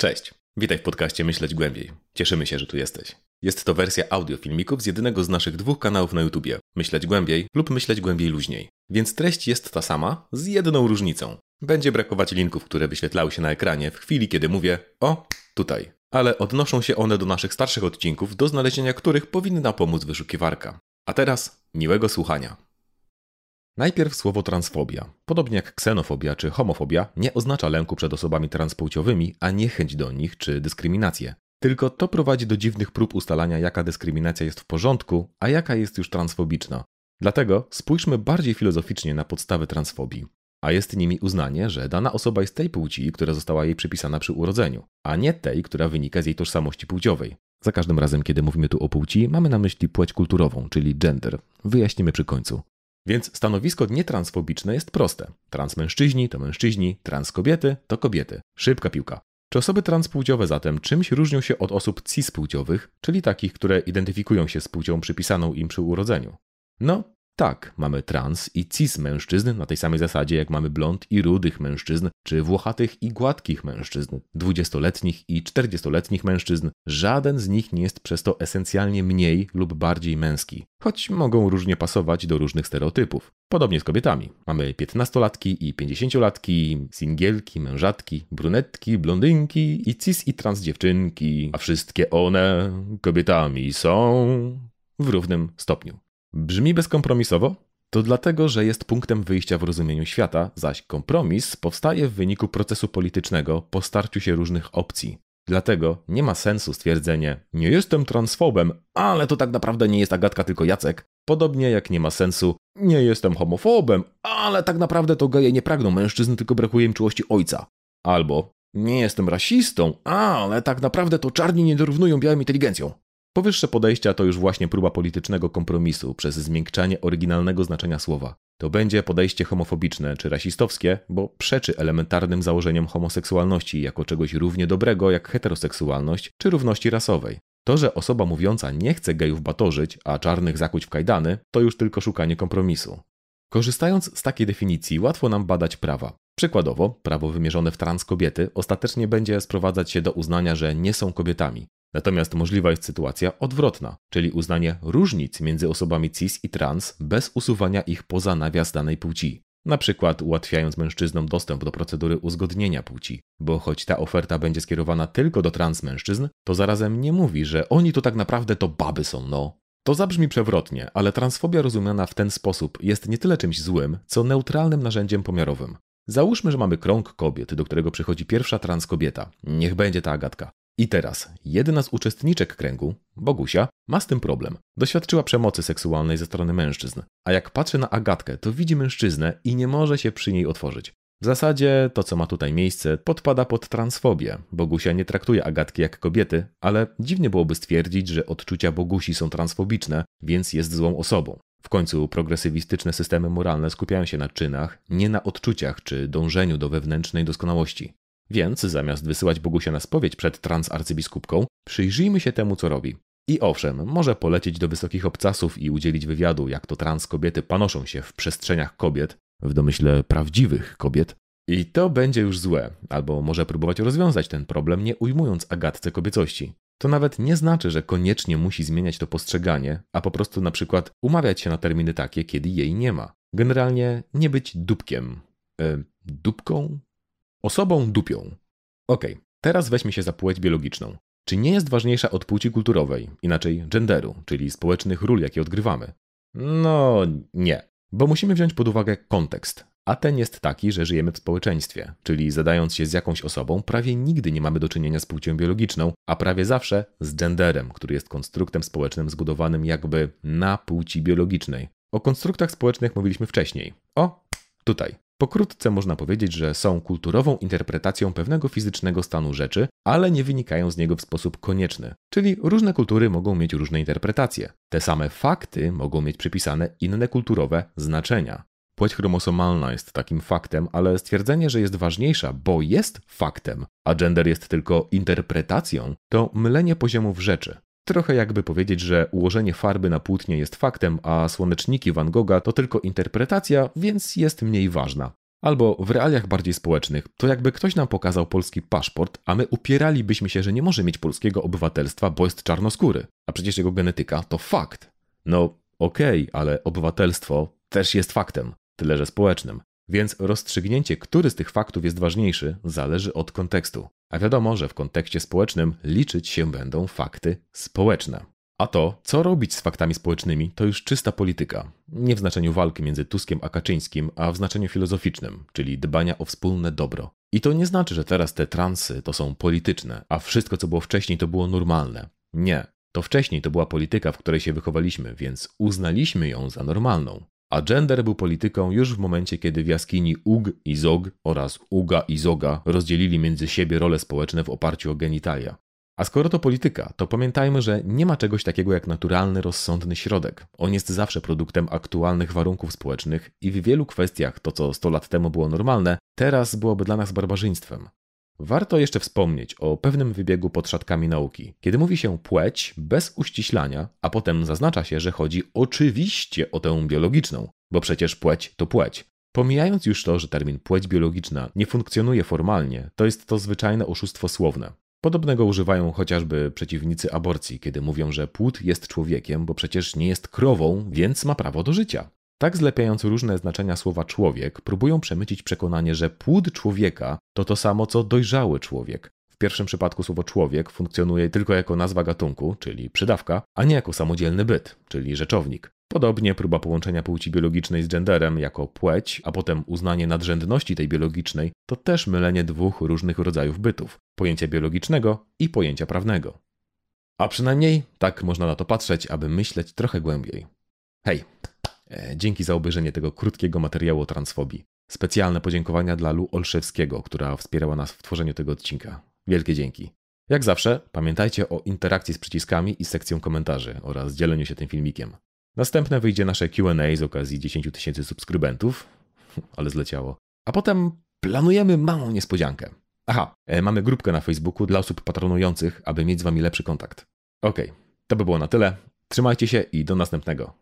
Cześć, witaj w podcaście Myśleć Głębiej. Cieszymy się, że tu jesteś. Jest to wersja audio filmików z jednego z naszych dwóch kanałów na YouTubie Myśleć Głębiej lub Myśleć Głębiej Luźniej. Więc treść jest ta sama, z jedną różnicą. Będzie brakować linków, które wyświetlały się na ekranie w chwili, kiedy mówię o tutaj. Ale odnoszą się one do naszych starszych odcinków, do znalezienia których powinna pomóc wyszukiwarka. A teraz miłego słuchania. Najpierw słowo transfobia. Podobnie jak ksenofobia czy homofobia, nie oznacza lęku przed osobami transpłciowymi, a niechęć do nich czy dyskryminację. Tylko to prowadzi do dziwnych prób ustalania, jaka dyskryminacja jest w porządku, a jaka jest już transfobiczna. Dlatego spójrzmy bardziej filozoficznie na podstawy transfobii. A jest nimi uznanie, że dana osoba jest tej płci, która została jej przypisana przy urodzeniu, a nie tej, która wynika z jej tożsamości płciowej. Za każdym razem, kiedy mówimy tu o płci, mamy na myśli płeć kulturową, czyli gender. Wyjaśnimy przy końcu. Więc stanowisko nietransfobiczne jest proste. Transmężczyźni to mężczyźni, transkobiety to kobiety. Szybka piłka. Czy osoby transpłciowe zatem czymś różnią się od osób cispłciowych, czyli takich, które identyfikują się z płcią przypisaną im przy urodzeniu? No, tak, mamy trans i cis mężczyzn na tej samej zasadzie jak mamy blond i rudych mężczyzn, czy włochatych i gładkich mężczyzn, dwudziestoletnich i czterdziestoletnich mężczyzn. Żaden z nich nie jest przez to esencjalnie mniej lub bardziej męski, choć mogą różnie pasować do różnych stereotypów. Podobnie z kobietami. Mamy piętnastolatki i pięćdziesięciolatki, singielki, mężatki, brunetki, blondynki i cis i trans dziewczynki, a wszystkie one kobietami są w równym stopniu. Brzmi bezkompromisowo? To dlatego, że jest punktem wyjścia w rozumieniu świata, zaś kompromis powstaje w wyniku procesu politycznego po starciu się różnych opcji. Dlatego nie ma sensu stwierdzenie nie jestem transfobem, ale to tak naprawdę nie jest Agatka, tylko Jacek. Podobnie jak nie ma sensu nie jestem homofobem, ale tak naprawdę to geje nie pragną mężczyzn, tylko brakuje im czułości ojca. Albo nie jestem rasistą, ale tak naprawdę to czarni nie dorównują białym inteligencją. Powyższe podejścia to już właśnie próba politycznego kompromisu przez zmiękczanie oryginalnego znaczenia słowa. To będzie podejście homofobiczne czy rasistowskie, bo przeczy elementarnym założeniom homoseksualności jako czegoś równie dobrego jak heteroseksualność czy równości rasowej. To, że osoba mówiąca nie chce gejów batorzyć, a czarnych zakuć w kajdany, to już tylko szukanie kompromisu. Korzystając z takiej definicji, łatwo nam badać prawa. Przykładowo, prawo wymierzone w trans kobiety ostatecznie będzie sprowadzać się do uznania, że nie są kobietami. Natomiast możliwa jest sytuacja odwrotna, czyli uznanie różnic między osobami cis i trans bez usuwania ich poza nawias danej płci. Na przykład ułatwiając mężczyznom dostęp do procedury uzgodnienia płci, bo choć ta oferta będzie skierowana tylko do trans mężczyzn, to zarazem nie mówi, że oni to tak naprawdę to baby są, no. To zabrzmi przewrotnie, ale transfobia rozumiana w ten sposób jest nie tyle czymś złym, co neutralnym narzędziem pomiarowym. Załóżmy, że mamy krąg kobiet, do którego przychodzi pierwsza trans kobieta. Niech będzie ta Agatka. I teraz, jedna z uczestniczek kręgu, Bogusia, ma z tym problem. Doświadczyła przemocy seksualnej ze strony mężczyzn, a jak patrzy na Agatkę, to widzi mężczyznę i nie może się przy niej otworzyć. W zasadzie to, co ma tutaj miejsce, podpada pod transfobię. Bogusia nie traktuje Agatki jak kobiety, ale dziwnie byłoby stwierdzić, że odczucia Bogusi są transfobiczne, więc jest złą osobą. W końcu progresywistyczne systemy moralne skupiają się na czynach, nie na odczuciach czy dążeniu do wewnętrznej doskonałości. Więc zamiast wysyłać Bogusia na spowiedź przed transarcybiskupką, przyjrzyjmy się temu, co robi. I owszem, może polecieć do wysokich obcasów i udzielić wywiadu, jak to trans kobiety panoszą się w przestrzeniach kobiet, w domyśle prawdziwych kobiet. I to będzie już złe, albo może próbować rozwiązać ten problem, nie ujmując Agatce kobiecości. To nawet nie znaczy, że koniecznie musi zmieniać to postrzeganie, a po prostu na przykład umawiać się na terminy takie, kiedy jej nie ma. Generalnie nie być dupkiem. E, dupką? Osobą dupią. Okej, okay, teraz weźmy się za płeć biologiczną. Czy nie jest ważniejsza od płci kulturowej, inaczej genderu, czyli społecznych ról, jakie odgrywamy? No nie, bo musimy wziąć pod uwagę kontekst. A ten jest taki, że żyjemy w społeczeństwie, czyli zadając się z jakąś osobą, prawie nigdy nie mamy do czynienia z płcią biologiczną, a prawie zawsze z genderem, który jest konstruktem społecznym zbudowanym jakby na płci biologicznej. O konstruktach społecznych mówiliśmy wcześniej. O, tutaj. Pokrótce można powiedzieć, że są kulturową interpretacją pewnego fizycznego stanu rzeczy, ale nie wynikają z niego w sposób konieczny. Czyli różne kultury mogą mieć różne interpretacje. Te same fakty mogą mieć przypisane inne kulturowe znaczenia. Płeć chromosomalna jest takim faktem, ale stwierdzenie, że jest ważniejsza, bo jest faktem, a gender jest tylko interpretacją, to mylenie poziomów rzeczy. Trochę jakby powiedzieć, że ułożenie farby na płótnie jest faktem, a słoneczniki Van Gogha to tylko interpretacja, więc jest mniej ważna. Albo w realiach bardziej społecznych, to jakby ktoś nam pokazał polski paszport, a my upieralibyśmy się, że nie może mieć polskiego obywatelstwa, bo jest czarnoskóry. A przecież jego genetyka to fakt. No okej, okay, ale obywatelstwo też jest faktem, tyle że społecznym. Więc rozstrzygnięcie, który z tych faktów jest ważniejszy, zależy od kontekstu. A wiadomo, że w kontekście społecznym liczyć się będą fakty społeczne. A to, co robić z faktami społecznymi, to już czysta polityka. Nie w znaczeniu walki między Tuskiem a Kaczyńskim, a w znaczeniu filozoficznym, czyli dbania o wspólne dobro. I to nie znaczy, że teraz te transy to są polityczne, a wszystko, co było wcześniej, to było normalne. Nie. To wcześniej to była polityka, w której się wychowaliśmy, więc uznaliśmy ją za normalną. A gender był polityką już w momencie, kiedy w jaskini Ug i Zog oraz Uga i Zoga rozdzielili między siebie role społeczne w oparciu o genitalia. A skoro to polityka, to pamiętajmy, że nie ma czegoś takiego jak naturalny, rozsądny środek. On jest zawsze produktem aktualnych warunków społecznych i w wielu kwestiach to, co 100 lat temu było normalne, teraz byłoby dla nas barbarzyństwem. Warto jeszcze wspomnieć o pewnym wybiegu pod szatkami nauki, kiedy mówi się płeć bez uściślania, a potem zaznacza się, że chodzi oczywiście o tę biologiczną, bo przecież płeć to płeć. Pomijając już to, że termin płeć biologiczna nie funkcjonuje formalnie, to jest to zwyczajne oszustwo słowne. Podobnego używają chociażby przeciwnicy aborcji, kiedy mówią, że płód jest człowiekiem, bo przecież nie jest krową, więc ma prawo do życia. Tak zlepiając różne znaczenia słowa człowiek, próbują przemycić przekonanie, że płód człowieka to to samo co dojrzały człowiek. W pierwszym przypadku słowo człowiek funkcjonuje tylko jako nazwa gatunku, czyli przydawka, a nie jako samodzielny byt, czyli rzeczownik. Podobnie próba połączenia płci biologicznej z genderem jako płeć, a potem uznanie nadrzędności tej biologicznej, to też mylenie dwóch różnych rodzajów bytów pojęcia biologicznego i pojęcia prawnego. A przynajmniej tak można na to patrzeć, aby myśleć trochę głębiej. Hej, dzięki za obejrzenie tego krótkiego materiału o transfobii. Specjalne podziękowania dla Lu Olszewskiego, która wspierała nas w tworzeniu tego odcinka. Wielkie dzięki. Jak zawsze, pamiętajcie o interakcji z przyciskami i sekcją komentarzy oraz dzieleniu się tym filmikiem. Następne wyjdzie nasze QA z okazji 10 tysięcy subskrybentów, ale zleciało. A potem planujemy małą niespodziankę. Aha, e, mamy grupkę na Facebooku dla osób patronujących, aby mieć z Wami lepszy kontakt. Okej, okay, to by było na tyle. Trzymajcie się i do następnego.